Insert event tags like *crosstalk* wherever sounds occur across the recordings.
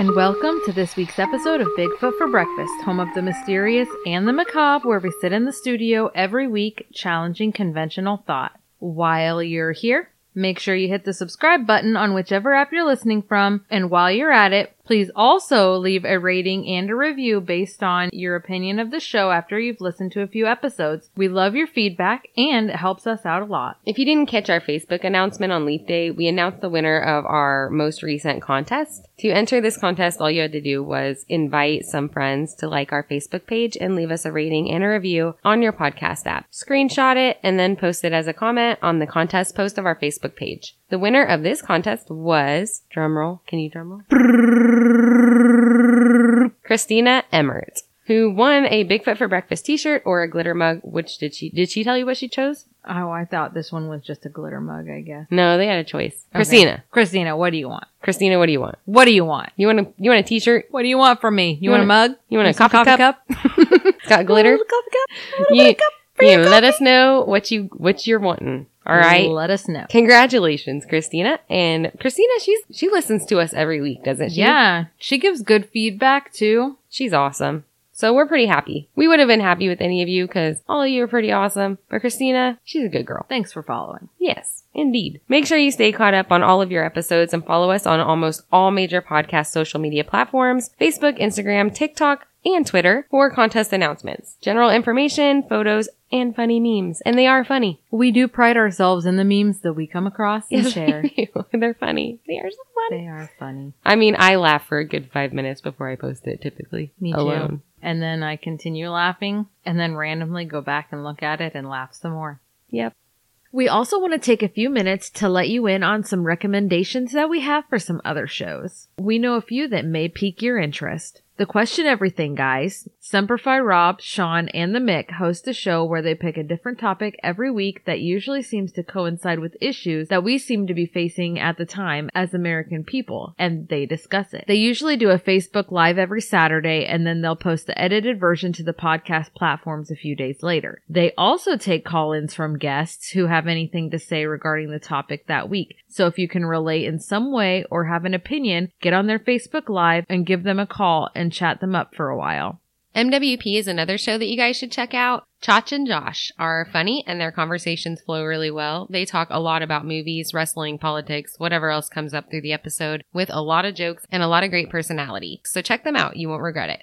and welcome to this week's episode of Bigfoot for Breakfast, home of the mysterious and the macabre, where we sit in the studio every week challenging conventional thought. While you're here, make sure you hit the subscribe button on whichever app you're listening from, and while you're at it, please also leave a rating and a review based on your opinion of the show after you've listened to a few episodes. We love your feedback, and it helps us out a lot. If you didn't catch our Facebook announcement on Leap Day, we announced the winner of our most recent contest. To enter this contest, all you had to do was invite some friends to like our Facebook page and leave us a rating and a review on your podcast app. Screenshot it and then post it as a comment on the contest post of our Facebook page. The winner of this contest was, drumroll, can you drumroll? Christina Emmert, who won a Bigfoot for Breakfast t-shirt or a glitter mug. Which did she, did she tell you what she chose? Oh, I thought this one was just a glitter mug, I guess. No, they had a choice. Okay. Christina. Christina, what do you want? Christina, what do you want? What do you want? You want a, you want a t-shirt? What do you want from me? You, You want a mug? You want a Some coffee, cup? It's *laughs* got glitter? Little coffee cup. Little You, cup you let us know what you, what you're wanting. All right. Let us know. Congratulations, Christina. And Christina, she's, she listens to us every week, doesn't she? Yeah, she gives good feedback too. She's awesome. So we're pretty happy. We would have been happy with any of you because all of you are pretty awesome. But Christina, she's a good girl. Thanks for following. Yes, indeed. Make sure you stay caught up on all of your episodes and follow us on almost all major podcast social media platforms Facebook, Instagram, TikTok, and Twitter for contest announcements, general information, photos, and funny memes. And they are funny. We do pride ourselves in the memes that we come across and Yes, share. *laughs* do. They're funny. They are so funny. They are funny. I mean, I laugh for a good five minutes before I post it typically. Me too. And then I continue laughing and then randomly go back and look at it and laugh some more. Yep. We also want to take a few minutes to let you in on some recommendations that we have for some other shows. We know a few that may pique your interest. The Question Everything guys, Semperfi Rob, Sean, and the Mick host a show where they pick a different topic every week that usually seems to coincide with issues that we seem to be facing at the time as American people, and they discuss it. They usually do a Facebook Live every Saturday, and then they'll post the edited version to the podcast platforms a few days later. They also take call-ins from guests who have anything to say regarding the topic that week. So if you can relate in some way or have an opinion, get on their Facebook Live and give them a call and chat them up for a while. MWP is another show that you guys should check out. Chach and Josh are funny and their conversations flow really well. They talk a lot about movies, wrestling, politics, whatever else comes up through the episode with a lot of jokes and a lot of great personality. So check them out. You won't regret it.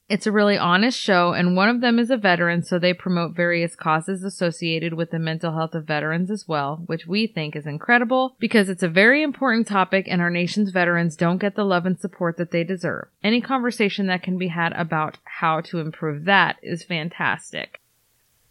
It's a really honest show, and one of them is a veteran, so they promote various causes associated with the mental health of veterans as well, which we think is incredible because it's a very important topic and our nation's veterans don't get the love and support that they deserve. Any conversation that can be had about how to improve that is fantastic.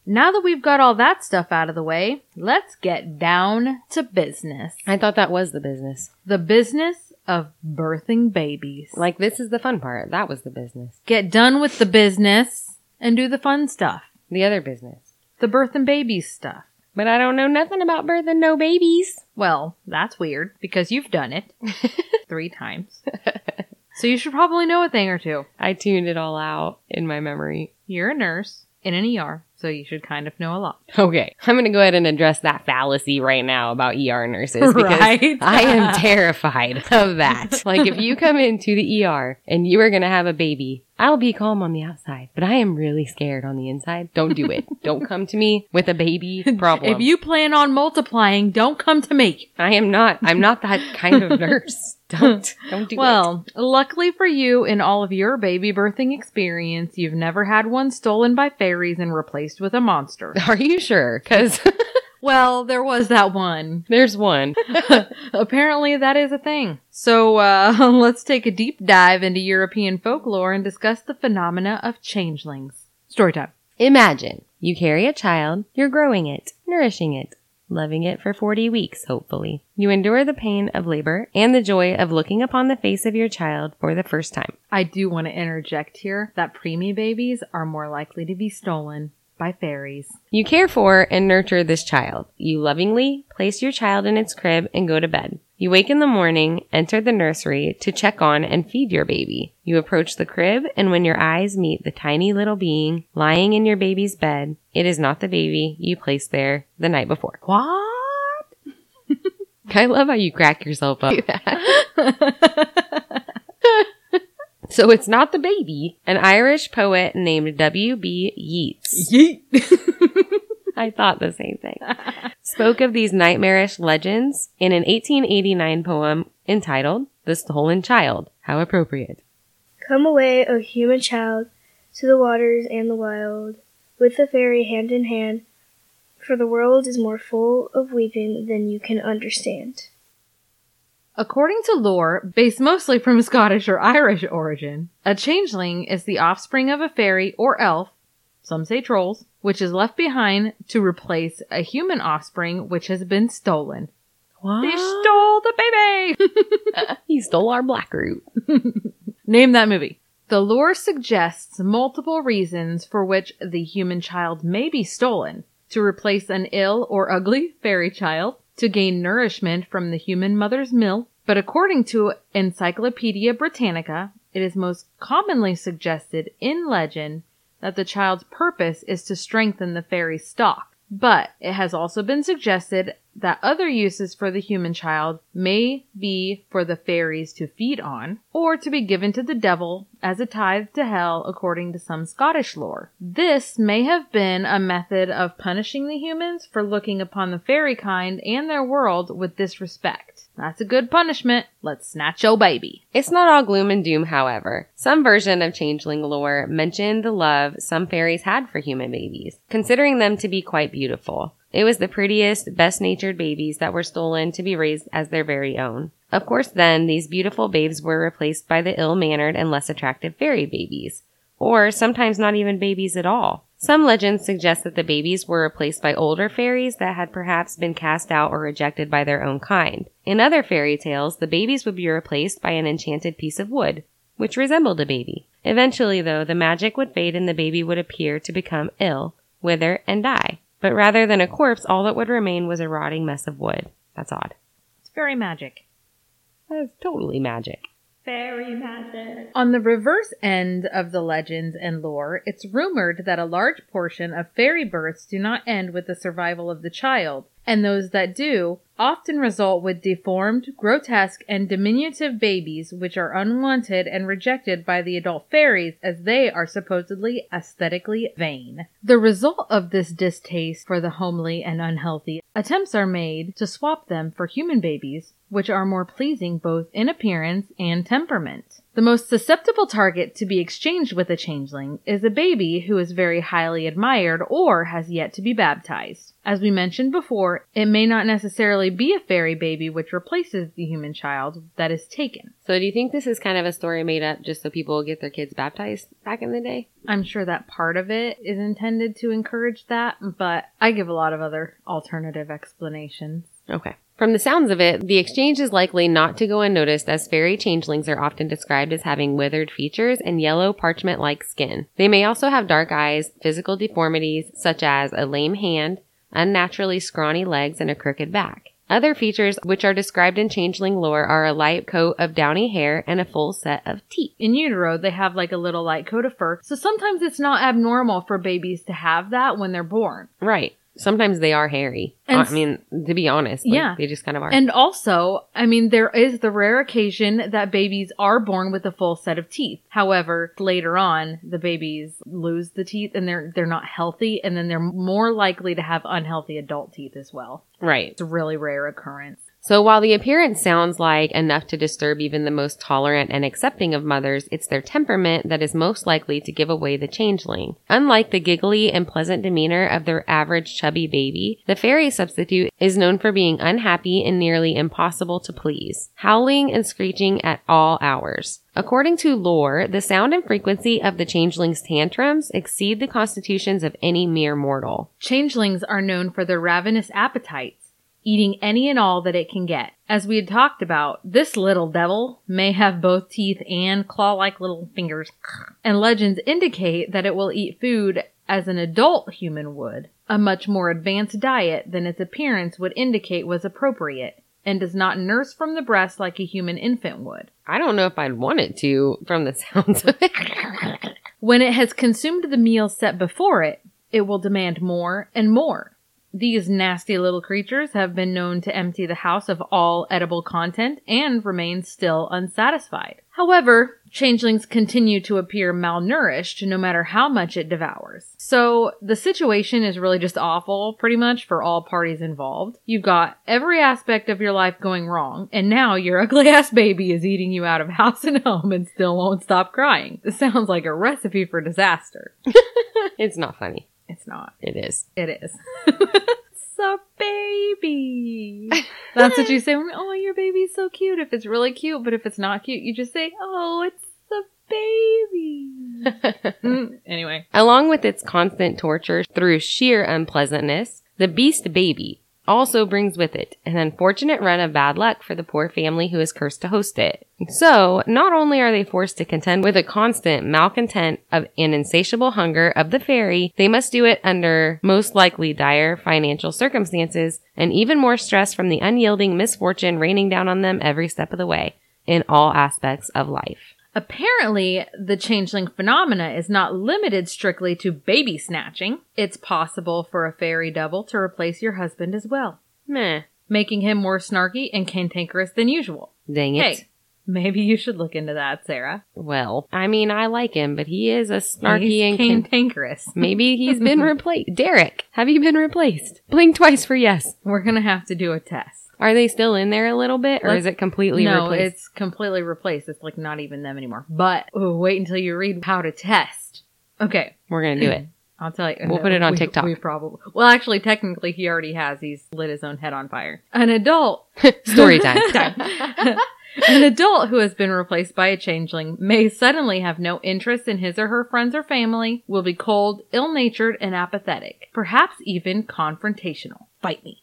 Now that we've got all that stuff out of the way, let's get down to business. I thought that was the business. The business of birthing babies. Like, this is the fun part. That was the business. Get done with the business and do the fun stuff. The other business. The birth and babies stuff. But I don't know nothing about birthing no babies. Well, that's weird because you've done it *laughs* three times. So you should probably know a thing or two. I tuned it all out in my memory. You're a nurse in an ER, so you should kind of know a lot. *laughs* Okay, I'm going to go ahead and address that fallacy right now about ER nurses *laughs* because Right. I am *laughs* terrified of that. Like, if you come into the ER and you are going to have a baby, I'll be calm on the outside, but I am really scared on the inside. Don't do it. *laughs* don't come to me with a baby *laughs* problem. If you plan on multiplying, don't come to me. I am not. I'm not that kind of nurse. *laughs* Don't. Don't do it. Well, luckily for you, in all of your baby birthing experience, you've never had one stolen by fairies and replaced with a monster. Are you sure? Because well, there was that one. *laughs* there's one. Apparently, that is a thing. So, uh, *laughs* let's take a deep dive into European folklore and discuss the phenomena of changelings. Story time. Imagine you carry a child, you're growing it, nourishing it. loving it for 40 weeks, hopefully. You endure the pain of labor and the joy of looking upon the face of your child for the first time. I do want to interject here that preemie babies are more likely to be stolen by fairies. You care for and nurture this child. You lovingly place your child in its crib and go to bed. You wake in the morning, enter the nursery to check on and feed your baby. You approach the crib, and when your eyes meet the tiny little being lying in your baby's bed, it is not the baby you placed there the night before. What? *laughs* I love how you crack yourself up. *laughs* *laughs* so it's not the baby. An Irish poet named W.B. Yeats. Yeet. *laughs* I thought the same thing. Spoke of these nightmarish legends in an 1889 poem entitled The Stolen Child. How appropriate. Come away, O human child, to the waters and the wild, with the fairy hand in hand, for the world is more full of weeping than you can understand. According to lore, based mostly from *laughs* Scottish or Irish origin, a changeling is the offspring of a fairy or elf, some say trolls, which is left behind to replace a human offspring which has been stolen. What? They stole the baby! *laughs* *laughs* he stole our Blackroot. Name that movie. The lore suggests multiple reasons for which the human child may be stolen. To replace an ill or ugly fairy child, to gain nourishment from the human mother's milk, but according to Encyclopedia Britannica, it is most commonly suggested in legend that the child's purpose is to strengthen the fairy stock. But it has also been suggested that other uses for the human child may be for the fairies to feed on, or to be given to the devil as a tithe to hell according to some Scottish lore. This may have been a method of punishing the humans for looking upon the fairy kind and their world with disrespect. That's a good punishment. Let's snatch your baby. It's not all gloom and doom, however. Some version of changeling lore mentioned the love some fairies had for human babies, considering them to be quite beautiful. It was the prettiest, best natured babies that were stolen to be raised as their very own. Of course, then, these beautiful babes were replaced by the ill mannered and less attractive fairy babies. Or sometimes not even babies at all. Some legends suggest that the babies were replaced by older fairies that had perhaps been cast out or rejected by their own kind. In other fairy tales, the babies would be replaced by an enchanted piece of wood, which resembled a baby. Eventually, though, the magic would fade and the baby would appear to become ill, wither, and die. But rather than a corpse, all that would remain was a rotting mess of wood. That's odd. It's very magic. That's totally magic. Fairy magic. On the reverse end of the legends and lore, it's rumored that a large portion of fairy births do not end with the survival of the child, and those that do often result with deformed, grotesque, and diminutive babies which are unwanted and rejected by the adult fairies as they are supposedly aesthetically vain. The result of this distaste for the homely and unhealthy, attempts are made to swap them for human babies which are more pleasing both in appearance and temperament. The most susceptible target to be exchanged with a changeling is a baby who is very highly admired or has yet to be baptized. As we mentioned before, it may not necessarily be a fairy baby which replaces the human child that is taken. So, do you think this is kind of a story made up just so people get their kids baptized back in the day? I'm sure that part of it is intended to encourage that, but I give a lot of other alternative explanations. Okay. From the sounds of it, the exchange is likely not to go unnoticed as fairy changelings are often described as having withered features and yellow parchment like skin. They may also have dark eyes, physical deformities such as a lame hand, unnaturally scrawny legs, and a crooked back. Other features which are described in changeling lore are a light coat of downy hair and a full set of teeth. In utero, they have like a little light coat of fur, so sometimes it's not abnormal for babies to have that when they're born. Right. Sometimes they are hairy. And I mean, to be honest, like, Yeah. they just kind of are. And also, I mean, there is the rare occasion that babies are born with a full set of teeth. However, later on, the babies lose the teeth and they're they're not healthy, and then they're more likely to have unhealthy adult teeth as well. right. It's a really rare occurrence. So while the appearance sounds like enough to disturb even the most tolerant and accepting of mothers, it's their temperament that is most likely to give away the changeling. Unlike the giggly and pleasant demeanor of their average chubby baby, the fairy substitute is known for being unhappy and nearly impossible to please, howling and screeching at all hours. According to lore, the sound and frequency of the changeling's tantrums exceed the constitutions of any mere mortal. Changelings are known for their ravenous appetites. Eating any and all that it can get. As we had talked about, this little devil may have both teeth and claw-like little fingers, and legends indicate that it will eat food as an adult human would, a much more advanced diet than its appearance would indicate was appropriate, and does not nurse from the breast like a human infant would. I don't know if I'd want it to from the *laughs* sounds of it. When it has consumed the meal set before it, it will demand more and more. These nasty little creatures have been known to empty the house of all edible content and remain still unsatisfied. However, changelings continue to appear malnourished no matter how much it devours. So the situation is really just awful pretty much for all parties involved. You've got every aspect of your life going wrong, and now your *laughs* ugly ass baby is eating you out of house and home and still won't stop crying. This sounds like a recipe for disaster. *laughs* it's not funny. It's not. It is. It is. *laughs* it's a baby. *laughs* That's what you say when, oh, your baby's so cute. If it's really cute, but if it's not cute, you just say, oh, it's the baby. *laughs* Mm, anyway. Along with its constant torture through sheer unpleasantness, the beast baby also brings with it an unfortunate run of bad luck for the poor family who is cursed to host it. So, not only are they forced to contend with a constant malcontent of an insatiable hunger of the fairy, they must do it under most likely dire financial circumstances and even more stress from the unyielding misfortune raining down on them every step of the way in all aspects of life. Apparently, the changeling phenomena is not limited strictly to baby snatching. It's possible for a fairy devil to replace your husband as well, Meh. making him more snarky and cantankerous than usual. Dang it. Hey, maybe you should look into that, Sarah. Well, I mean, I like him, but he is a snarky He's and can- cantankerous. *laughs* maybe he's been *laughs* replaced. Derek, have you been replaced? Blink twice for yes. We're gonna have to do a test. Are they still in there a little bit, or Let's- is it completely no, replaced? it's completely replaced. It's like not even them anymore. But wait until you read how to test. Okay, We're gonna do it. *clears throat* I'll tell you. We'll put it on *laughs* we, TikTok. We probably. Well, actually, technically, he already has. He's lit his own head on fire. An adult. *laughs* Story *laughs* time. An adult who has been replaced by a changeling may suddenly have no interest in his or her friends or family, will be cold, ill-natured, and apathetic. Perhaps even confrontational. Fight me.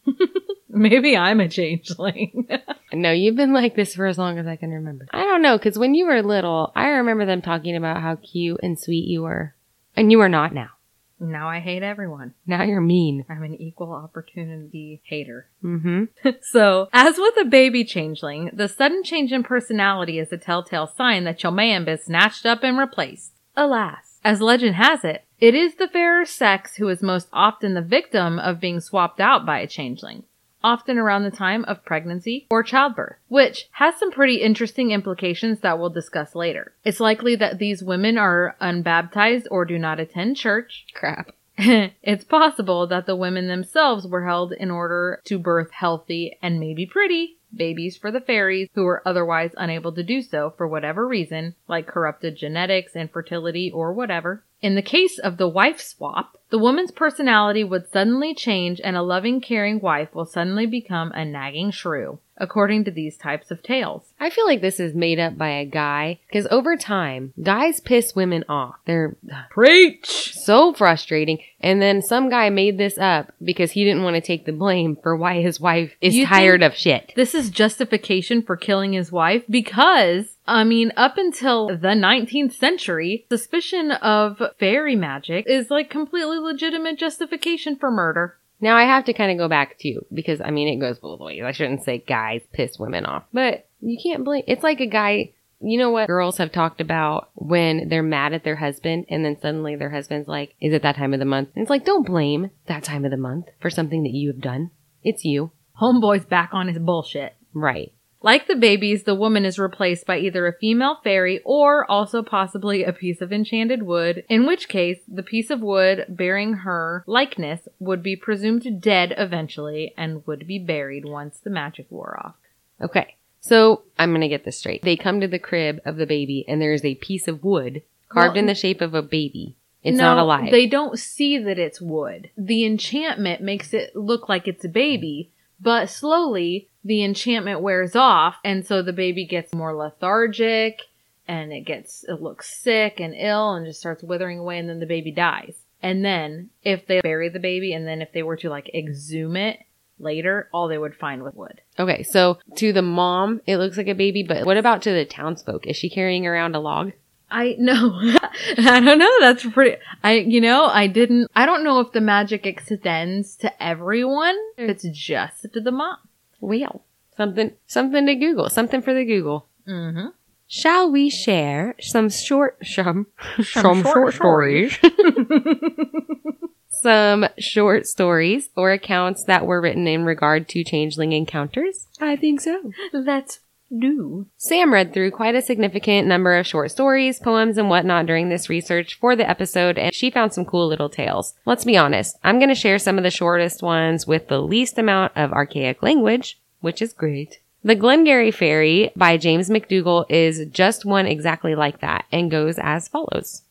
Maybe I'm a changeling. *laughs* no, you've been like this for as long as I can remember. I don't know, because when you were little, I remember them talking about how cute and sweet you were, and you are not now. now I hate everyone. Now you're mean. I'm an equal opportunity hater. Mm-hmm. *laughs* So, as with a baby changeling, the sudden change in personality is a telltale sign that your man been snatched up and replaced. Alas, as legend has it, it is the fairer sex who is most often the victim of being swapped out by a changeling, often around the time of pregnancy or childbirth, which has some pretty interesting implications that we'll discuss later. It's likely that these women are unbaptized or do not attend church, Crap. *laughs* it's possible that the women themselves were held in order to birth healthy and maybe pretty babies for the fairies who were otherwise unable to do so for whatever reason, like corrupted genetics, infertility, or whatever. In the case of the wife swap, the woman's personality would suddenly change and a loving, caring wife will suddenly become a nagging shrew, according to these types of tales. I feel like this is made up by a guy, because over time, guys piss women off. They're *sighs* Preach! so frustrating. And then some guy made this up because he didn't want to take the blame for why his wife is You tired of shit. This is justification for killing his wife because, I mean, up until the 19th century, suspicion of fairy magic is like completely legitimate justification for murder. Now I have to kind of go back too because I mean it goes both ways. I shouldn't say guys piss women off, but you can't blame. It's like a guy. You know what girls have talked about when they're mad at their husband and then suddenly their husband's like, "Is it that time of the month?" And it's like, don't blame that time of the month for something that you have done. It's you, Homeboy's back on his bullshit. right? Like the babies, the woman is replaced by either a female fairy or also possibly a piece of enchanted wood, in which case the piece of wood bearing her likeness would be presumed dead eventually and would be buried once the magic wore off. Okay, so I'm gonna get this straight. They come to the crib of the baby and there is a piece of wood carved Well, in the shape of a baby. It's No, not alive. They don't see that it's wood. The enchantment makes it look like it's a baby, but slowly the enchantment wears off, and so the baby gets more lethargic, and it gets it looks sick and ill, and just starts withering away, and then the baby dies. And then if they bury the baby, and then if they were to like exhume it, later, all they would find was wood. Okay, so to the mom, it looks like a baby, but what about to the townsfolk? Is she carrying around a log? I know. *laughs* I don't know. That's pretty. I you know I didn't. I don't know if the magic extends to everyone. If it's just to the mom. Well, something something to Google, something for the Google. Mm-hmm. Shall we share some short some Some short stories. *laughs* some short stories or accounts that were written in regard to changeling encounters? I think so. Let's do. Sam read through quite a significant number of short stories, poems, and whatnot during this research for the episode, and she found some cool little tales. Let's be honest, I'm going to share some of the shortest ones with the least amount of archaic language, which is great. The Glengarry Fairy by James MacDougall is just one exactly like that and goes as follows.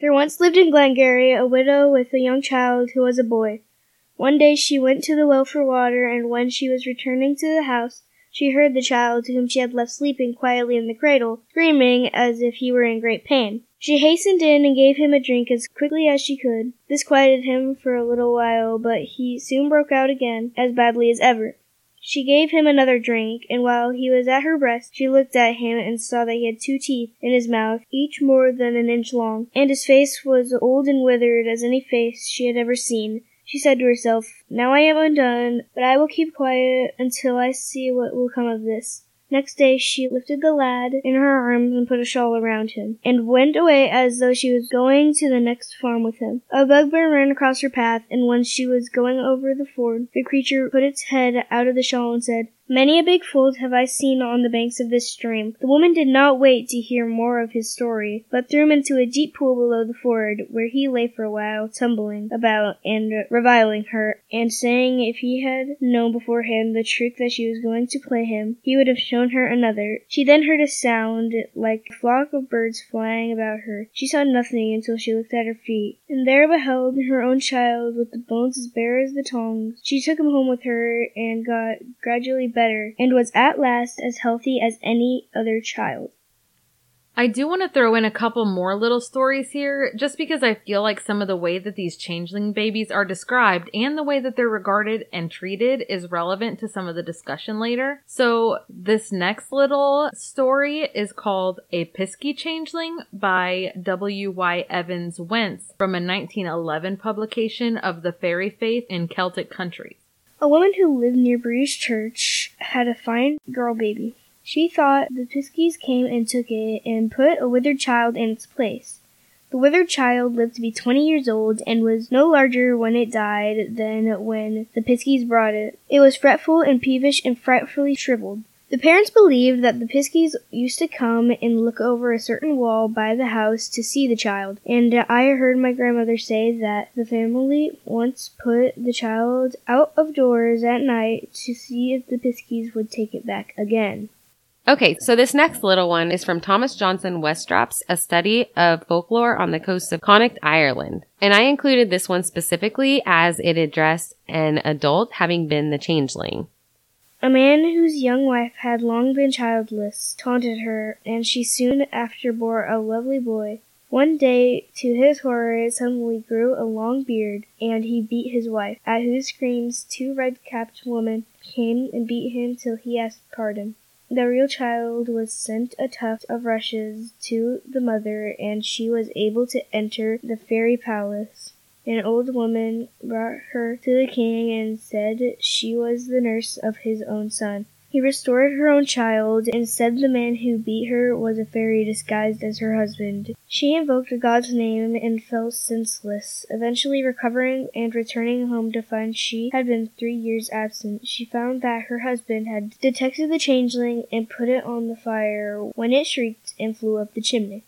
There once lived in Glengarry a widow with a young child who was a boy. One day she went to the well for water, and when she was returning to the house, she heard the child, whom she had left sleeping quietly in the cradle, screaming as if he were in great pain. She hastened in and gave him a drink as quickly as she could. This quieted him for a little while, but he soon broke out again as badly as ever. She gave him another drink, and while he was at her breast, she looked at him and saw that he had two teeth in his mouth, each more than an inch long, and his face was old and withered as any face she had ever seen. She said to herself, Now I am undone, but I will keep quiet until I see what will come of this. Next day she lifted the lad in her arms and put a shawl around him, and went away as though she was going to the next farm with him. A bugbear ran across her path, and when she was going over the ford, the creature put its head out of the shawl and said, Many a big fold have I seen on the banks of this stream. The woman did not wait to hear more of his story, but threw him into a deep pool below the ford, where he lay for a while, tumbling about and reviling her, and saying if he had known beforehand the trick that she was going to play him, he would have shown her another. She then heard a sound like a flock of birds flying about her. She saw nothing until she looked at her feet, and there beheld her own child with the bones as bare as the tongs. She took him home with her and got gradually better, and was at last as healthy as any other child. I do want to throw in a couple more little stories here, just because I feel like some of the way that these changeling babies are described and the way that they're regarded and treated is relevant to some of the discussion later. So this next little story is called A Pisky Changeling by W.Y. Evans Wentz from a 1911 publication of the Fairy Faith in Celtic Countries. A woman who lived near Breage Church had a fine girl baby. She thought the Piskies came and took it and put a withered child in its place. The withered child lived to be twenty years old and was no larger when it died than when the Piskies brought it. It was fretful and peevish and frightfully shriveled. The parents believed that the Piskies used to come and look over a certain wall by the house to see the child, and I heard my grandmother say that the family once put the child out of doors at night to see if the Piskies would take it back again. Okay, so this next little one is from Thomas Johnson Westropp's A Study of Folklore on the Coast of Connacht, Ireland. And I included this one specifically as it addressed an adult having been the changeling. A man whose young wife had long been childless taunted her, and she soon after bore a lovely boy. One day, to his horror, it suddenly grew a long beard, and he beat his wife, at whose screams two red-capped women came and beat him till he asked pardon. The real child was sent a tuft of rushes to the mother, and she was able to enter the fairy palace. An old woman brought her to the king and said she was the nurse of his own son. He restored her own child and said the man who beat her was a fairy disguised as her husband. She invoked God's name and fell senseless, eventually recovering and returning home to find she had been three years absent. She found that her husband had detected the changeling and put it on the fire when it shrieked and flew up the chimney.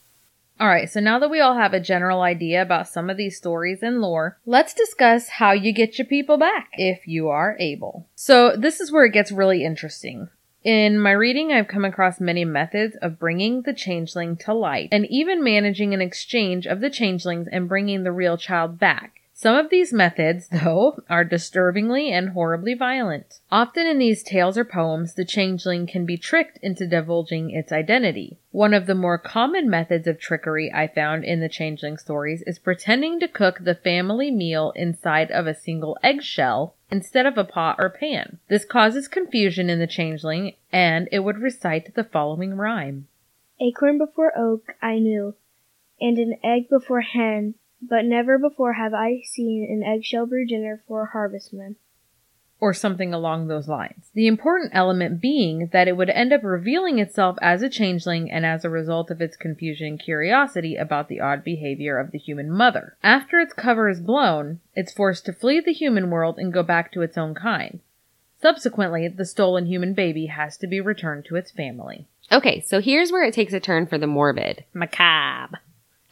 All right, so now that we all have a general idea about some of these stories and lore, let's discuss how you get your people back if you are able. So, this is where it gets really interesting. In my reading, I've come across many methods of bringing the changeling to light and even managing an exchange of the changelings and bringing the real child back. Some of these methods, though, are disturbingly and horribly violent. Often in these tales or poems, the changeling can be tricked into divulging its identity. One of the more common methods of trickery I found in the changeling stories is pretending to cook the family meal inside of a single eggshell instead of a pot or pan. This causes confusion in the changeling, and it would recite the following rhyme. Acorn before oak I knew, and an egg before hen, but never before have I seen an eggshell brew dinner for a harvestman. or something along those lines. The important element being that it would end up revealing itself as a changeling and as a result of its confusion and curiosity about the odd behavior of the human mother. After its cover is blown, it's forced to flee the human world and go back to its own kind. Subsequently, the stolen human baby has to be returned to its family. Okay, so here's where it takes a turn for the morbid. Macabre.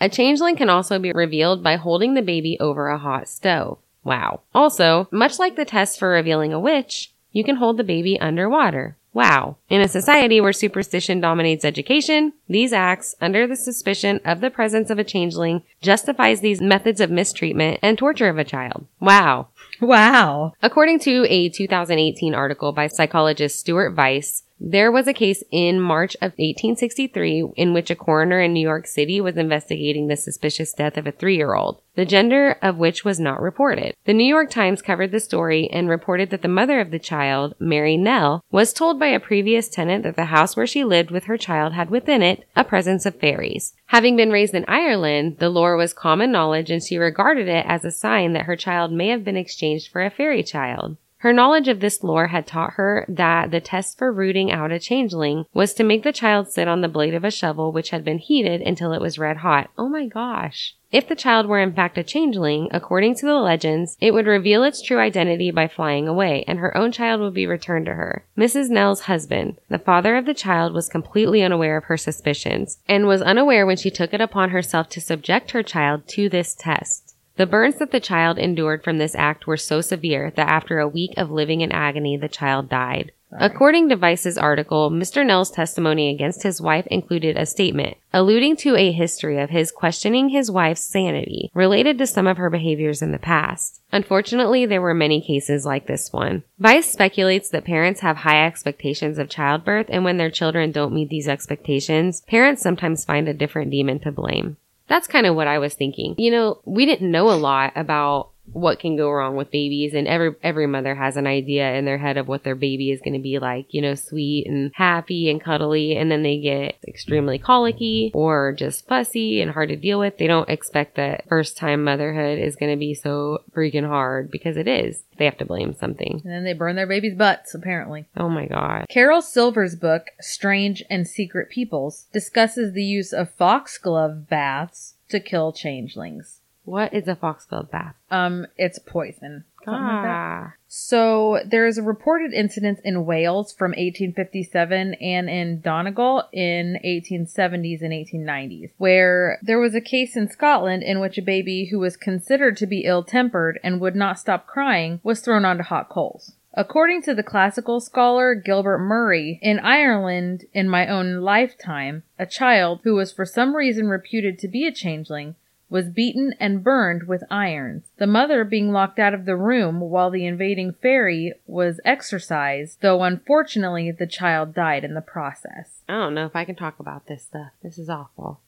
A changeling can also be revealed by holding the baby over a hot stove. Wow. Also, much like the test for revealing a witch, you can hold the baby underwater. Wow. In a society where superstition dominates education, these acts, under the suspicion of the presence of a changeling, justifies these methods of mistreatment and torture of a child. Wow. Wow. According to a 2018 article by psychologist Stuart Weiss, there was a case in March of 1863 in which a coroner in New York City was investigating the suspicious death of a three year old, the gender of which was not reported. The New York Times covered the story and reported that the mother of the child, Mary Nell, was told by a previous tenant that the house where she lived with her child had within it a presence of fairies. Having been raised in Ireland, the lore was common knowledge and she regarded it as a sign that her child may have been exchanged for a fairy child. Her knowledge of this lore had taught her that the test for rooting out a changeling was to make the child sit on the blade of a shovel which had been heated until it was red hot. Oh my gosh. If the child were in fact a changeling, according to the legends, it would reveal its true identity by flying away, and her own child would be returned to her. Mrs. Nell's husband, the father of the child, was completely unaware of her suspicions, and was unaware when she took it upon herself to subject her child to this test. The burns that the child endured from this act were so severe that after a week of living in agony, the child died. According to Vice's article, Mr. Nell's testimony against his wife included a statement alluding to a history of his questioning his wife's sanity related to some of her behaviors in the past. Unfortunately, there were many cases like this one. Vice speculates that parents have high expectations of childbirth, and when their children don't meet these expectations, parents sometimes find a different demon to blame. That's kind of what I was thinking. You know, we didn't know a lot about what can go wrong with babies and every every mother has an idea in their head of what their baby is going to be like you know sweet and happy and cuddly and then they get extremely colicky or just fussy and hard to deal with they don't expect that first time motherhood is going to be so freaking hard because it is they have to blame something And then they burn their baby's butts, apparently. oh my god Carole Silver's book, Strange and Secret Peoples, discusses the use of foxglove baths to kill changelings. What is a foxglove bath Um, it's poison. Something like that. ah So there is a reported incident in Wales from 1857 and in Donegal in 1870s and 1890s, where there was a case in Scotland in which a baby who was considered to be ill-tempered and would not stop crying was thrown onto hot coals. According to the classical scholar Gilbert Murray, in Ireland in my own lifetime, a child who was for some reason reputed to be a changeling was beaten and burned with irons, the mother being locked out of the room while the invading fairy was exorcised, though unfortunately the child died in the process. I don't know if I can talk about this stuff. This is awful.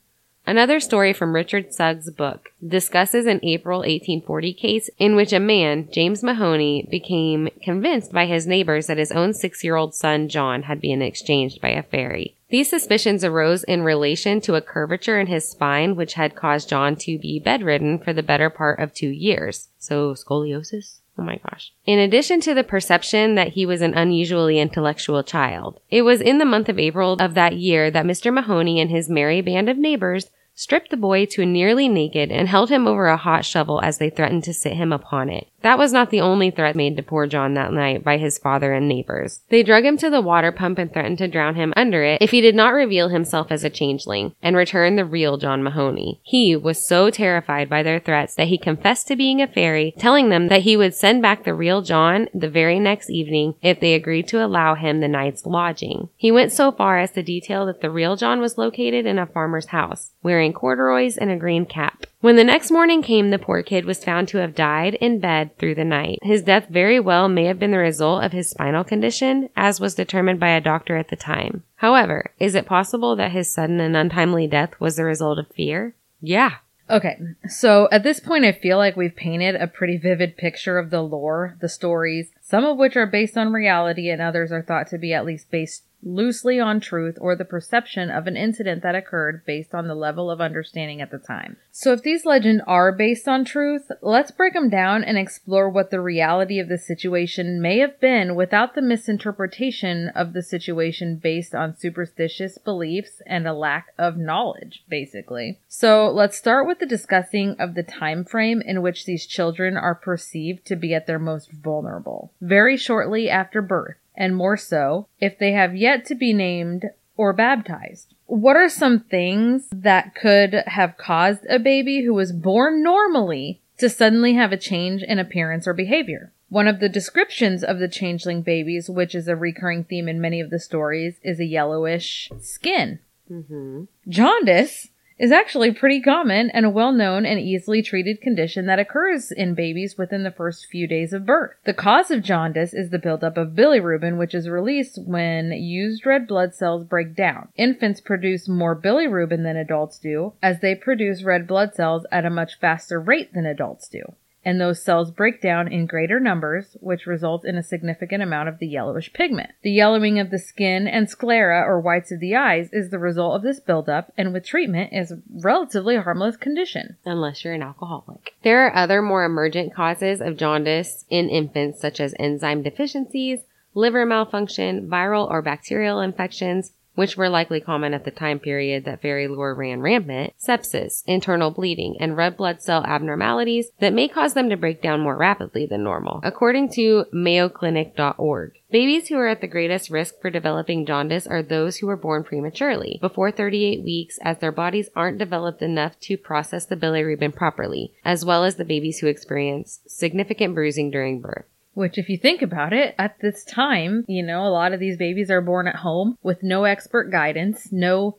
Another story from Richard Sugg's book discusses an April 1840 case in which a man, James Mahoney, became convinced by his neighbors that his own six year old son, John, had been exchanged by a fairy. These suspicions arose in relation to a curvature in his spine, which had caused John to be bedridden for the better part of two years. So, scoliosis? Oh my gosh. In addition to the perception that he was an unusually intellectual child, it was in the month of April of that year that Mr. Mahoney and his merry band of neighbors stripped the boy to nearly naked and held him over a hot shovel as they threatened to sit him upon it. That was not the only threat made to poor John that night by his father and neighbors. They drug him to the water pump and threatened to drown him under it if he did not reveal himself as a changeling and return the real John Mahoney. He was so terrified by their threats that he confessed to being a fairy, telling them that he would send back the real John the very next evening if they agreed to allow him the night's lodging. He went so far as to detail that the real John was located in a farmer's house, wearing corduroys and a green cap. When the next morning came, the poor kid was found to have died in bed through the night. His death very well may have been the result of his spinal condition, as was determined by a doctor at the time. However, is it possible that his sudden and untimely death was the result of fear? Yeah. Okay, so at this point, I feel like we've painted a pretty vivid picture of the lore, the stories, some of which are based on reality and others are thought to be at least based loosely on truth or the perception of an incident that occurred based on the level of understanding at the time. So if these legends are based on truth, let's break them down and explore what the reality of the situation may have been without the misinterpretation of the situation based on superstitious beliefs and a lack of knowledge, basically. So let's start with the discussing of the time frame in which these children are perceived to be at their most vulnerable. Very shortly after birth and more so if they have yet to be named or baptized. What are some things that could have caused a baby who was born normally to suddenly have a change in appearance or behavior? One of the descriptions of the changeling babies, which is a recurring theme in many of the stories, is a yellowish skin. Mm-hmm. Jaundice is actually pretty common and a well-known and easily treated condition that occurs in babies within the first few days of birth. The cause of jaundice is the buildup of bilirubin, which is released when used red blood cells break down. Infants produce more bilirubin than adults do, as they produce red blood cells at a much faster rate than adults do and those cells break down in greater numbers, which results in a significant amount of the yellowish pigment. The yellowing of the skin and sclera, or whites of the eyes, is the result of this buildup, and with treatment is a relatively harmless condition. Unless you're an alcoholic. There are other more emergent causes of jaundice in infants, such as enzyme deficiencies, liver malfunction, viral or bacterial infections, which were likely common at the time period that fairy lore ran rampant, sepsis, internal bleeding, and red blood cell abnormalities that may cause them to break down more rapidly than normal. According to mayoclinic.org, babies who are at the greatest risk for developing jaundice are those who were born prematurely, before 38 weeks, as their bodies aren't developed enough to process the bilirubin properly, as well as the babies who experience significant bruising during birth. Which, if you think about it, at this time, you know, a lot of these babies are born at home with no expert guidance, no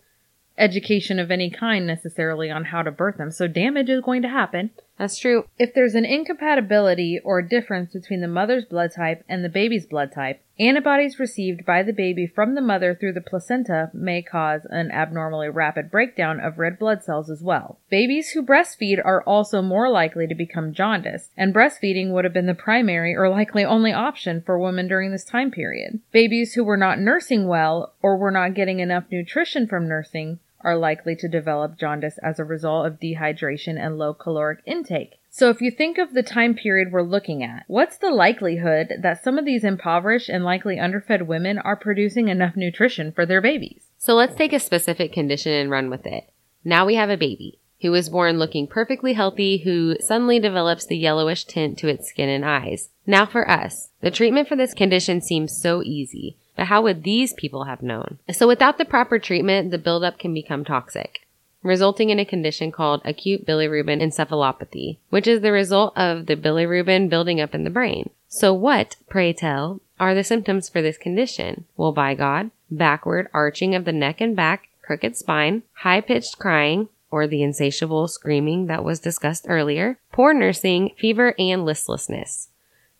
education of any kind necessarily on how to birth them. So damage is going to happen. That's true. If there's an incompatibility or difference between the mother's blood type and the baby's blood type, antibodies received by the baby from the mother through the placenta may cause an abnormally rapid breakdown of red blood cells as well. Babies who breastfeed are also more likely to become jaundiced, and breastfeeding would have been the primary or likely only option for women during this time period. Babies who were not nursing well or were not getting enough nutrition from nursing are likely to develop jaundice as a result of dehydration and low caloric intake. So if you think of the time period we're looking at, what's the likelihood that some of these impoverished and likely underfed women are producing enough nutrition for their babies? So let's take a specific condition and run with it. Now we have a baby who was born looking perfectly healthy who suddenly develops the yellowish tint to its skin and eyes. Now for us, the treatment for this condition seems so easy. But how would these people have known? So without the proper treatment, the buildup can become toxic, resulting in a condition called acute bilirubin encephalopathy, which is the result of the bilirubin building up in the brain. So what, pray tell, are the symptoms for this condition? Well, by God, backward arching of the neck and back, crooked spine, high pitched crying, or the insatiable screaming that was discussed earlier, poor nursing, fever, and listlessness.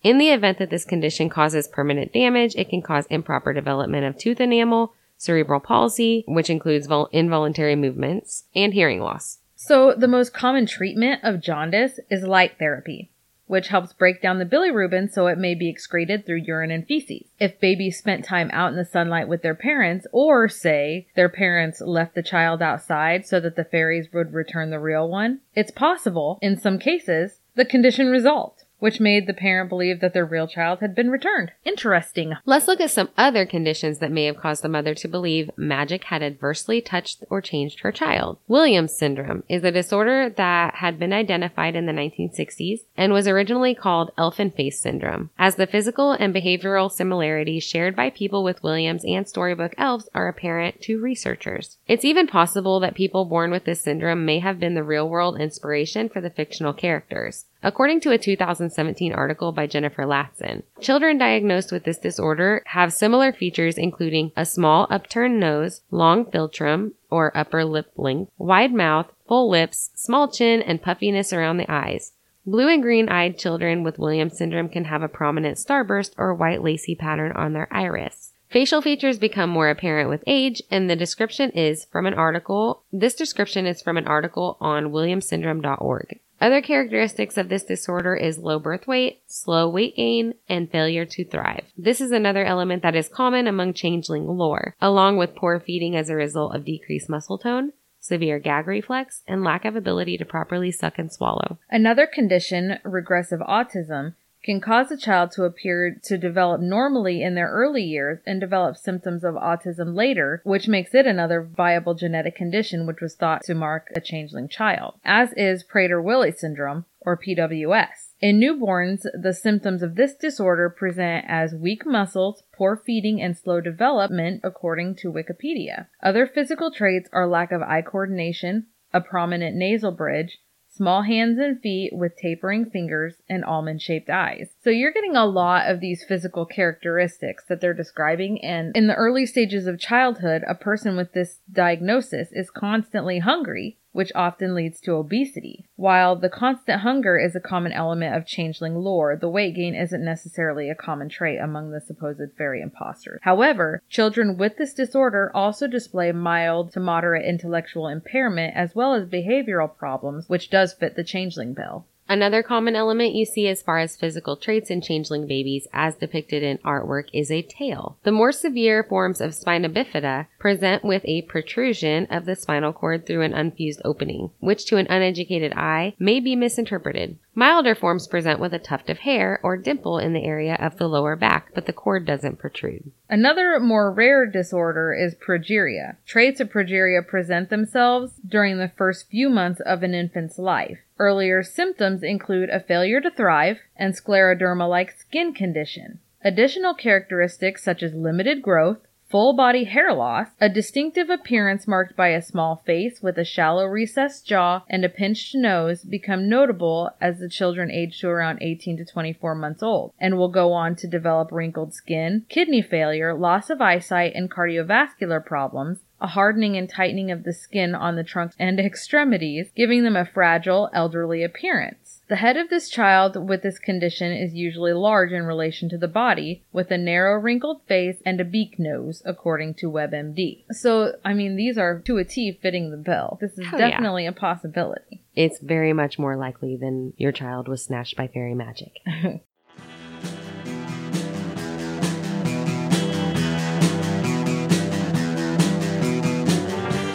In the event that this condition causes permanent damage, it can cause improper development of tooth enamel, cerebral palsy, which includes vol- involuntary movements, and hearing loss. So the most common treatment of jaundice is light therapy, which helps break down the bilirubin so it may be excreted through urine and feces. If babies spent time out in the sunlight with their parents, or say their parents left the child outside so that the fairies would return the real one, it's possible, in some cases, the condition resolved which made the parent believe that their real child had been returned. Interesting. Let's look at some other conditions that may have caused the mother to believe magic had adversely touched or changed her child. Williams syndrome is a disorder that had been identified in the 1960s and was originally called elfin face syndrome, as the physical and behavioral similarities shared by people with Williams and storybook elves are apparent to researchers. It's even possible that people born with this syndrome may have been the real world inspiration for the fictional characters. According to a 2017 article by Jennifer Latson, children diagnosed with this disorder have similar features including a small upturned nose, long philtrum or upper lip length, wide mouth, full lips, small chin, and puffiness around the eyes. Blue and green eyed children with Williams syndrome can have a prominent starburst or white lacy pattern on their iris. Facial features become more apparent with age, and the description is from an article. This description is from an article on williamsyndrome.org. Other characteristics of this disorder is low birth weight, slow weight gain, and failure to thrive. This is another element that is common among changeling lore, along with poor feeding as a result of decreased muscle tone, severe gag reflex, and lack of ability to properly suck and swallow. Another condition, regressive autism, can cause a child to appear to develop normally in their early years and develop symptoms of autism later, which makes it another viable genetic condition which was thought to mark a changeling child, as is Prader-Willi syndrome, or PWS. In newborns, the symptoms of this disorder present as weak muscles, poor feeding, and slow development, according to Wikipedia. Other physical traits are lack of eye coordination, a prominent nasal bridge, small hands and feet with tapering fingers and almond shaped eyes. So you're getting a lot of these physical characteristics that they're describing. And in the early stages of childhood, a person with this diagnosis is constantly hungry which often leads to obesity. While the constant hunger is a common element of changeling lore, the weight gain isn't necessarily a common trait among the supposed fairy imposters. However, children with this disorder also display mild to moderate intellectual impairment as well as behavioral problems, which does fit the changeling bill. Another common element you see as far as physical traits in changeling babies as depicted in artwork is a tail. The more severe forms of spina bifida present with a protrusion of the spinal cord through an unfused opening, which to an uneducated eye may be misinterpreted. Milder forms present with a tuft of hair or dimple in the area of the lower back, but the cord doesn't protrude. Another more rare disorder is progeria. Traits of progeria present themselves during the first few months of an infant's life. Earlier symptoms include a failure to thrive and scleroderma like skin condition. Additional characteristics such as limited growth, full body hair loss, a distinctive appearance marked by a small face with a shallow recessed jaw and a pinched nose become notable as the children age to around 18 to 24 months old and will go on to develop wrinkled skin, kidney failure, loss of eyesight, and cardiovascular problems, a hardening and tightening of the skin on the trunks and extremities, giving them a fragile, elderly appearance. The head of this child with this condition is usually large in relation to the body, with a narrow wrinkled face and a beak nose, according to WebMD. So, I mean, these are to a T fitting the bill. This is Oh, yeah. definitely a possibility. It's very much more likely than your child was snatched by fairy magic. *laughs*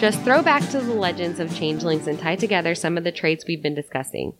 Just throw back to the legends of changelings and tie together some of the traits we've been discussing.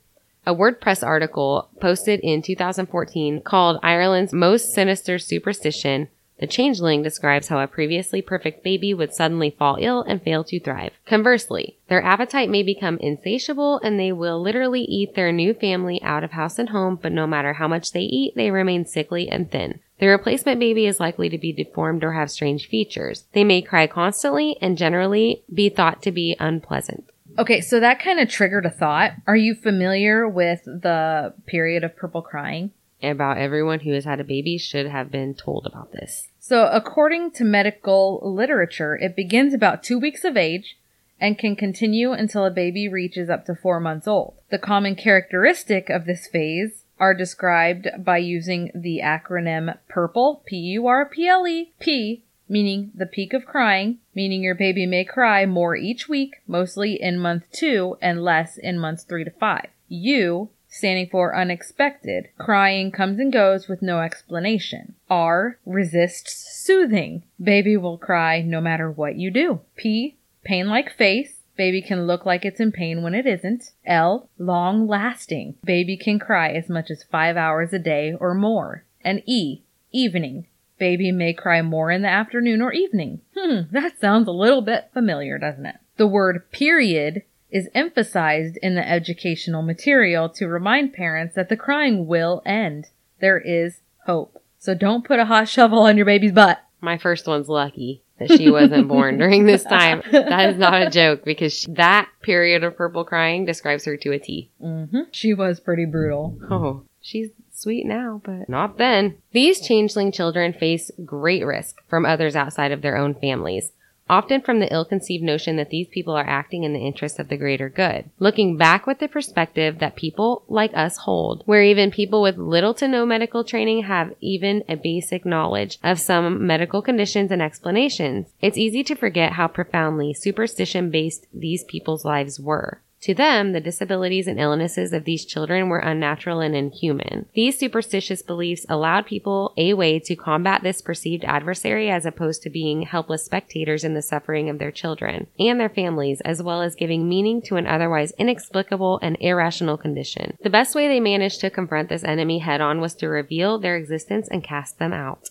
A WordPress article posted in 2014 called Ireland's Most Sinister Superstition, The Changeling describes how a previously perfect baby would suddenly fall ill and fail to thrive. Conversely, their appetite may become insatiable and they will literally eat their new family out of house and home, but no matter how much they eat, they remain sickly and thin. The replacement baby is likely to be deformed or have strange features. They may cry constantly and generally be thought to be unpleasant. Okay, so that kind of triggered a thought. Are you familiar with the period of purple crying? About everyone who has had a baby should have been told about this. So, according to medical literature, it begins about two weeks of age and can continue until a baby reaches up to four months old. The common characteristic of this phase are described by using the acronym PURPLE, P-U-R-P-L-E, P, meaning the peak of crying, meaning your baby may cry more each week, mostly in month two and less in months three to five. U, standing for unexpected. Crying comes and goes with no explanation. R resists soothing. Baby will cry no matter what you do. P pain like face. Baby can look like it's in pain when it isn't. L long lasting. Baby can cry as much as 5 hours a day or more. And E evening. Baby may cry more in the afternoon or evening. Hmm, that sounds a little bit familiar, doesn't it? The word period is emphasized in the educational material to remind parents that the crying will end. There is hope. So don't put a hot shovel on your baby's butt. My first one's lucky that she wasn't born during this *laughs* time. That is not a joke because she, that period of purple crying describes her to a T. Mm-hmm. She was pretty brutal. Oh, she's sweet now, but not then. These changeling children face great risk from others outside of their own families. Often from the ill conceived notion that these people are acting in the interest of the greater good. Looking back with the perspective that people like us hold, where even people with little to no medical training have even a basic knowledge of some medical conditions and explanations, it's easy to forget how profoundly superstition based these people's lives were. To them, the disabilities and illnesses of these children were unnatural and inhuman. These superstitious beliefs allowed people a way to combat this perceived adversary as opposed to being helpless spectators in the suffering of their children and their families, as well as giving meaning to an otherwise inexplicable and irrational condition. The best way they managed to confront this enemy head on was to reveal their existence and cast them out.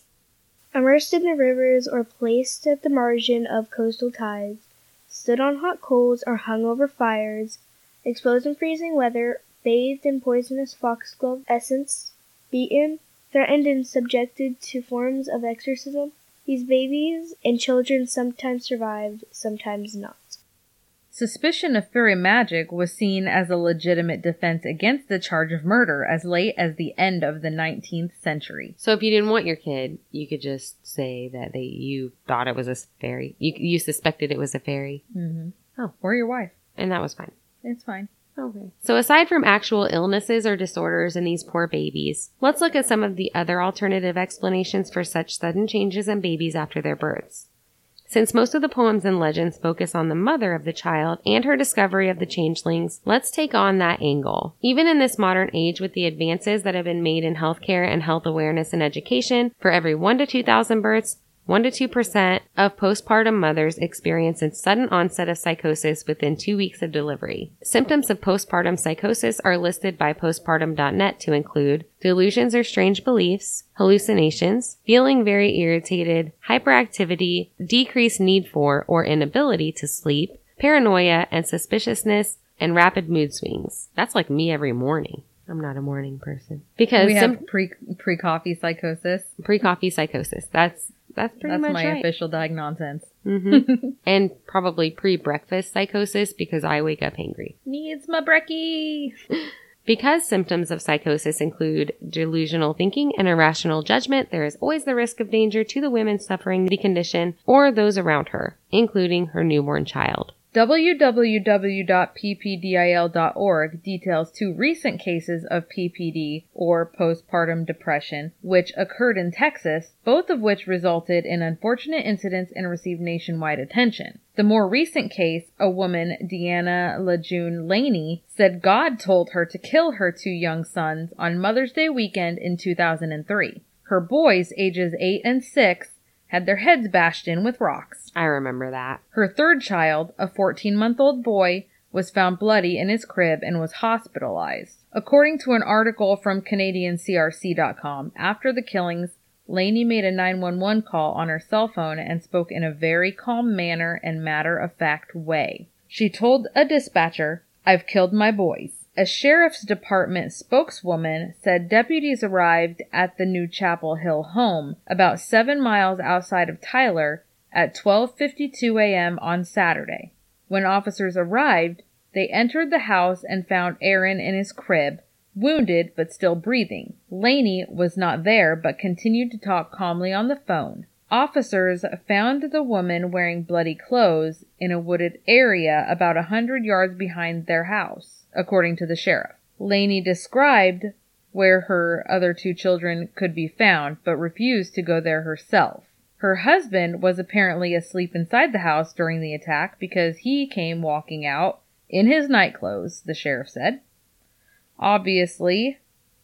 Immersed in the rivers or placed at the margin of coastal tides, stood on hot coals or hung over fires, exposed in freezing weather, bathed in poisonous foxglove essence, beaten, threatened, and subjected to forms of exorcism, these babies and children sometimes survived, sometimes not. Suspicion of fairy magic was seen as a legitimate defense against the charge of murder as late as the end of the 19th century. So if you didn't want your kid, you could just say that they you thought it was a fairy. You you suspected it was a fairy, Mm-hmm. Oh, or your wife. and that was fine. It's fine. Okay. So aside from actual illnesses or disorders in these poor babies, let's look at some of the other alternative explanations for such sudden changes in babies after their births. Since most of the poems and legends focus on the mother of the child and her discovery of the changelings, let's take on that angle. Even in this modern age with the advances that have been made in healthcare and health awareness and education, for every 1 to 2,000 births, 1 to 2% of postpartum mothers experience a sudden onset of psychosis within two weeks of delivery. Symptoms of postpartum psychosis are listed by postpartum.net to include delusions or strange beliefs, hallucinations, feeling very irritated, hyperactivity, decreased need for or inability to sleep, paranoia and suspiciousness, and rapid mood swings. That's like me every morning. I'm not a morning person because we have some pre pre coffee psychosis. pre-coffee psychosis. That's that's pretty That's much my right. official diagnosis. hmm *laughs* and probably pre-breakfast psychosis because I wake up hangry. Needs my brekkie. *laughs* Because symptoms of psychosis include delusional thinking and irrational judgment, there is always the risk of danger to the women suffering the condition or those around her, including her newborn child. www.ppdil.org details two recent cases of PPD or postpartum depression, which occurred in Texas, both of which resulted in unfortunate incidents and received nationwide attention. The more recent case, a woman, Deanna Lejeune Laney, said God told her to kill her two young sons on Mother's Day weekend in 2003. Her boys, ages 8 and 6, had their heads bashed in with rocks. I remember that. Her third child, a 14 month old boy, was found bloody in his crib and was hospitalized. According to an article from CanadianCRC.com, after the killings, Laney made a 911 call on her cell phone and spoke in a very calm manner and matter of fact way. She told a dispatcher, I've killed my boys. A sheriff's department spokeswoman said deputies arrived at the New Chapel Hill home about 7 miles outside of Tyler at 12:52 a.m. on Saturday. When officers arrived, they entered the house and found Aaron in his crib, wounded but still breathing. Laney was not there but continued to talk calmly on the phone. Officers found the woman wearing bloody clothes in a wooded area about a hundred yards behind their house, according to the sheriff. Laney described where her other two children could be found, but refused to go there herself. Her husband was apparently asleep inside the house during the attack because he came walking out in his nightclothes, the sheriff said. Obviously,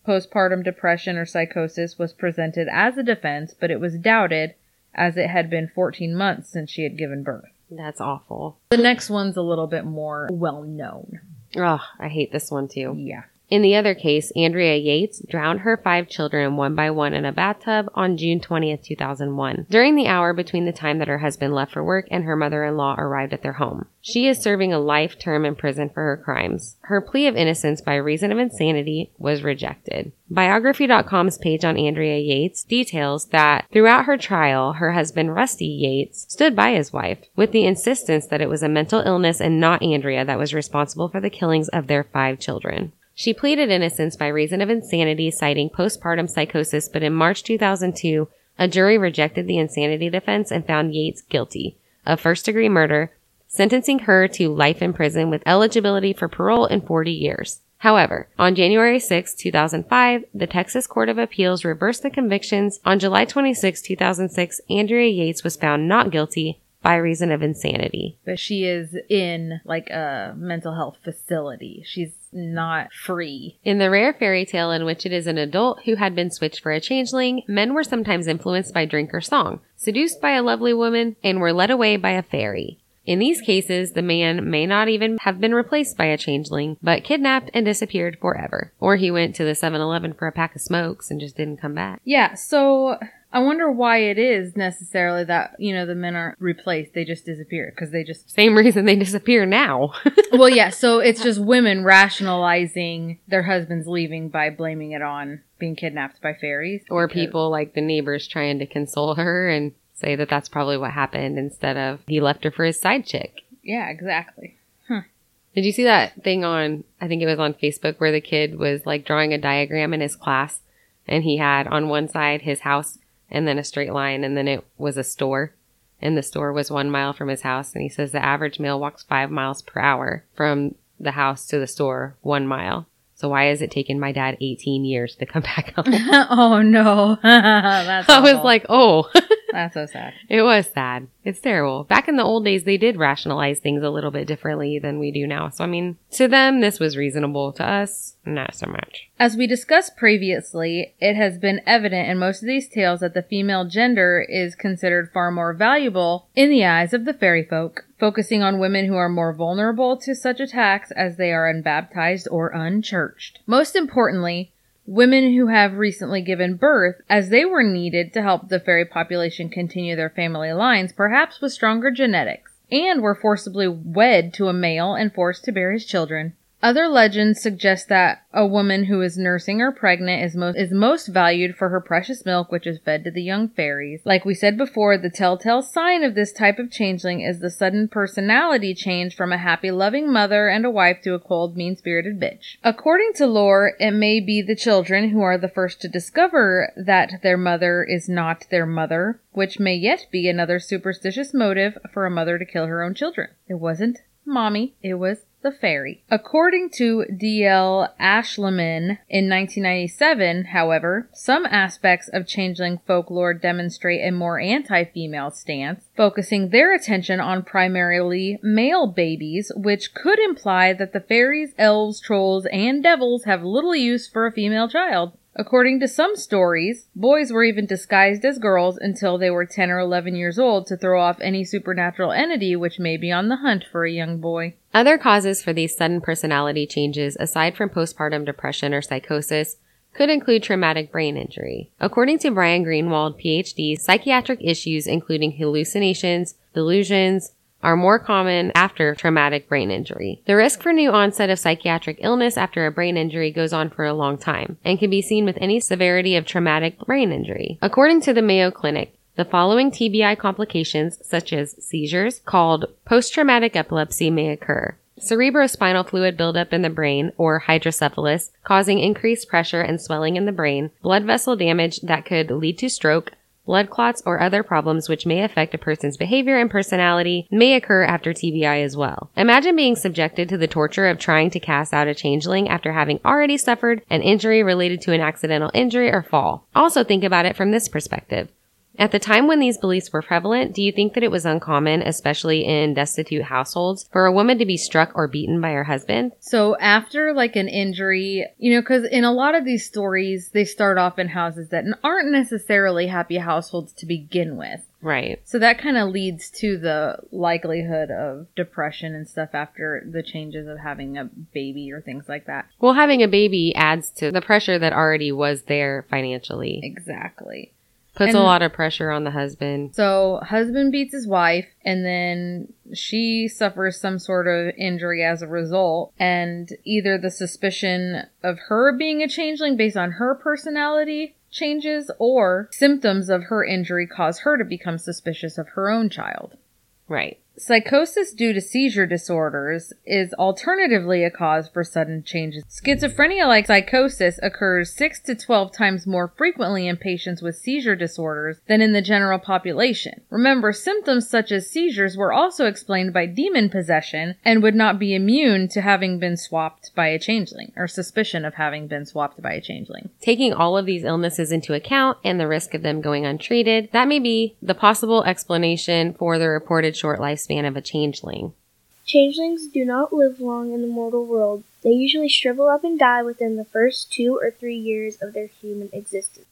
postpartum depression or psychosis was presented as a defense, but it was doubted as it had been 14 months since she had given birth. That's awful. The next one's a little bit more well known. Ugh, I hate this one too. Yeah. In the other case, Andrea Yates drowned her five children one by one in a bathtub on June 20th, 2001, during the hour between the time that her husband left for work and her mother-in-law arrived at their home. She is serving a life term in prison for her crimes. Her plea of innocence by reason of insanity was rejected. Biography.com's page on Andrea Yates details that throughout her trial, her husband Rusty Yates stood by his wife with the insistence that it was a mental illness and not Andrea that was responsible for the killings of their five children. She pleaded innocence by reason of insanity, citing postpartum psychosis, but in March 2002, a jury rejected the insanity defense and found Yates guilty of first degree murder, sentencing her to life in prison with eligibility for parole in 40 years. However, on January 6, 2005, the Texas Court of Appeals reversed the convictions. On July 26, 2006, Andrea Yates was found not guilty by reason of insanity. But she is in like a mental health facility. She's not free. In the rare fairy tale in which it is an adult who had been switched for a changeling, men were sometimes influenced by drink or song, seduced by a lovely woman, and were led away by a fairy. In these cases, the man may not even have been replaced by a changeling, but kidnapped and disappeared forever. Or he went to the 7-Eleven for a pack of smokes and just didn't come back. Yeah, so I wonder why it is necessarily that, you know, the men aren't replaced. They just disappear because they just. Same reason they disappear now. *laughs* well, yeah, so it's just women rationalizing their husbands leaving by blaming it on being kidnapped by fairies. or because- people like the neighbors trying to console her and say that that's probably what happened instead of he left her for his side chick. Yeah, exactly. Did you see that thing on, I think it was on Facebook where the kid was like drawing a diagram in his class and he had on one side his house and then a straight line and then it was a store and the store was one mile from his house and he says the average male walks five miles per hour from the house to the store one mile. So why is it taking my dad 18 years to come *laughs* back home? *laughs* oh no. *laughs* That's I was awful. like, oh, that's so sad. it was sad. It's terrible. Back in the old days, they did rationalize things a little bit differently than we do now. So, I mean, to them, this was reasonable. To us, not so much. As we discussed previously, it has been evident in most of these tales that the female gender is considered far more valuable in the eyes of the fairy folk, focusing on women who are more vulnerable to such attacks as they are unbaptized or unchurched. Most importantly, women who have recently given birth, as they were needed to help the fairy population continue their family lines, perhaps with stronger genetics, and were forcibly wed to a male and forced to bear his children. Other legends suggest that a woman who is nursing or pregnant is most is most valued for her precious milk, which is fed to the young fairies. Like we said before, the telltale sign of this type of changeling is the sudden personality change from a happy, loving mother and a wife to a cold, mean-spirited bitch. According to lore, it may be the children who are the first to discover that their mother is not their mother, which may yet be another superstitious motive for a mother to kill her own children. It wasn't mommy, it was the fairy. According to D.L. Ashliman in 1997, however, some aspects of changeling folklore demonstrate a more anti-female stance, focusing their attention on primarily male babies, which could imply that the fairies, elves, trolls, and devils have little use for a female child. According to some stories, boys were even disguised as girls until they were 10 or 11 years old to throw off any supernatural entity which may be on the hunt for a young boy. Other causes for these sudden personality changes, aside from postpartum depression or psychosis, could include traumatic brain injury. According to Brian Greenwald, PhD, psychiatric issues including hallucinations, delusions, are more common after traumatic brain injury. The risk for new onset of psychiatric illness after a brain injury goes on for a long time and can be seen with any severity of traumatic brain injury. According to the Mayo Clinic, the following TBI complications, such as seizures, called post-traumatic epilepsy, may occur. Cerebrospinal fluid buildup in the brain, or hydrocephalus, causing increased pressure and swelling in the brain, blood vessel damage that could lead to stroke, blood clots, or other problems which may affect a person's behavior and personality may occur after TBI as well. Imagine being subjected to the torture of trying to cast out a changeling after having already suffered an injury related to an accidental injury or fall. Also think about it from this perspective. At the time when these beliefs were prevalent, do you think that it was uncommon, especially in destitute households, for a woman to be struck or beaten by her husband? So after like an injury, you know, because in a lot of these stories, they start off in houses that aren't necessarily happy households to begin with. Right. So that kind of leads to the likelihood of depression and stuff after the changes of having a baby or things like that. Well, having a baby adds to the pressure that already was there financially. Exactly. Puts And- a lot of pressure on the husband. So husband beats his wife and then she suffers some sort of injury as a result and either the suspicion of her being a changeling based on her personality changes or symptoms of her injury cause her to become suspicious of her own child. Right. Psychosis due to seizure disorders is alternatively a cause for sudden changes. Schizophrenia like psychosis occurs 6 to 12 times more frequently in patients with seizure disorders than in the general population. Remember, symptoms such as seizures were also explained by demon possession and would not be immune to having been swapped by a changeling or suspicion of having been swapped by a changeling. Taking all of these illnesses into account and the risk of them going untreated, that may be the possible explanation for the reported short lifespan of a changeling. Changelings do not live long in the mortal world. They usually shrivel up and die within the first two or three years of their human existence.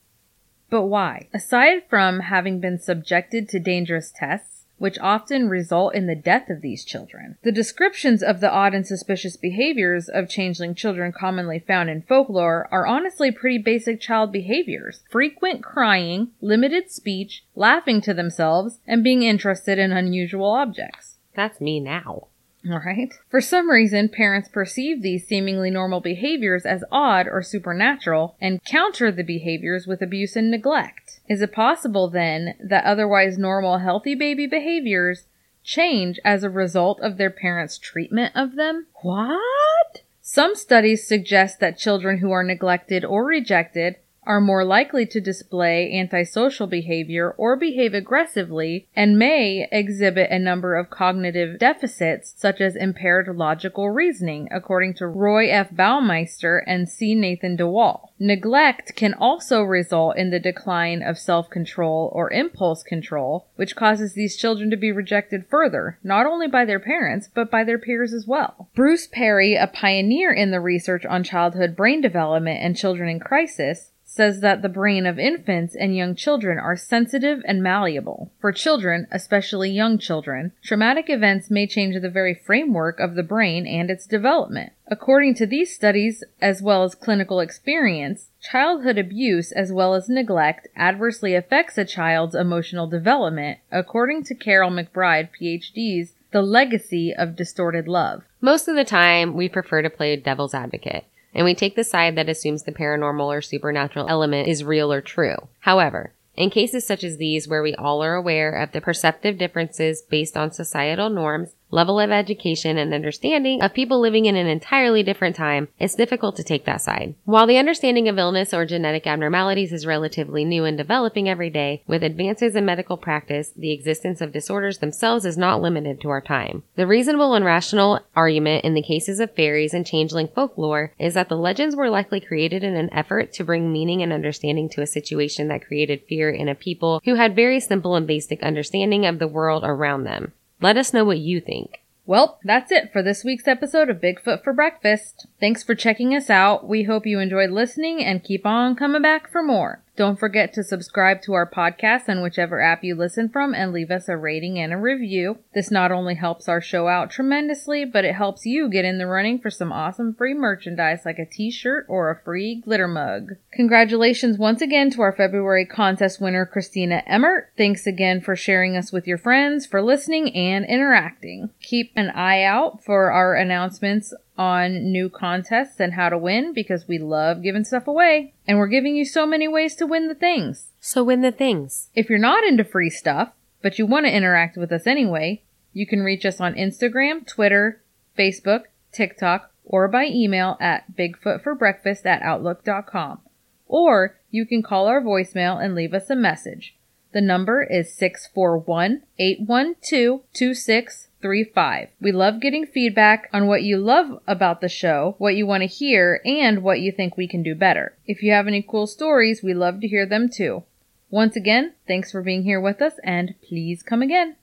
But why? Aside from having been subjected to dangerous tests, which often result in the death of these children, the descriptions of the odd and suspicious behaviors of changeling children commonly found in folklore are honestly pretty basic child behaviors. Frequent crying, limited speech, laughing to themselves, and being interested in unusual objects. That's me now. Right? For some reason, parents perceive these seemingly normal behaviors as odd or supernatural and counter the behaviors with abuse and neglect. Is it possible then that otherwise normal, healthy baby behaviors change as a result of their parents' treatment of them? What? Some studies suggest that children who are neglected or rejected are more likely to display antisocial behavior or behave aggressively and may exhibit a number of cognitive deficits such as impaired logical reasoning, according to Roy F. Baumeister and C. Nathan DeWall. Neglect can also result in the decline of self-control or impulse control, which causes these children to be rejected further, not only by their parents, but by their peers as well. Bruce Perry, a pioneer in the research on childhood brain development and children in crisis, says that the brain of infants and young children are sensitive and malleable. For children, especially young children, traumatic events may change the very framework of the brain and its development. According to these studies, as well as clinical experience, childhood abuse as well as neglect adversely affects a child's emotional development, according to Karyl McBride, PhD's The Legacy of Distorted Love. Most of the time, we prefer to play devil's advocate, and we take the side that assumes the paranormal or supernatural element is real or true. However, in cases such as these where we all are aware of the perceptive differences based on societal norms, level of education, and understanding of people living in an entirely different time, it's difficult to take that side. While the understanding of illness or genetic abnormalities is relatively new and developing every day, with advances in medical practice, the existence of disorders themselves is not limited to our time. The reasonable and rational argument in the cases of fairies and changeling folklore is that the legends were likely created in an effort to bring meaning and understanding to a situation that created fear in a people who had very simple and basic understanding of the world around them. Let us know what you think. Well, that's it for this week's episode of Bigfoot for Breakfast. Thanks for checking us out. We hope you enjoyed listening and keep on coming back for more. Don't forget to subscribe to our podcast on whichever app you listen from and leave us a rating and a review. This not only helps our show out tremendously, but it helps you get in the running for some awesome free merchandise like a t-shirt or a free glitter mug. Congratulations once again to our February contest winner, Christina Emmert. Thanks again for sharing us with your friends, for listening and interacting. Keep an eye out for our announcements on new contests and how to win because we love giving stuff away. And we're giving you so many ways to win the things. So win the things. If you're not into free stuff, but you want to interact with us anyway, you can reach us on Instagram, Twitter, Facebook, TikTok, or by email at bigfootforbreakfast at outlook.com. Or you can call our voicemail and leave us a message. The number is 641 812 2635. We love getting feedback on what you love about the show, what you want to hear, and what you think we can do better. If you have any cool stories, we love to hear them too. Once again, thanks for being here with us and please come again.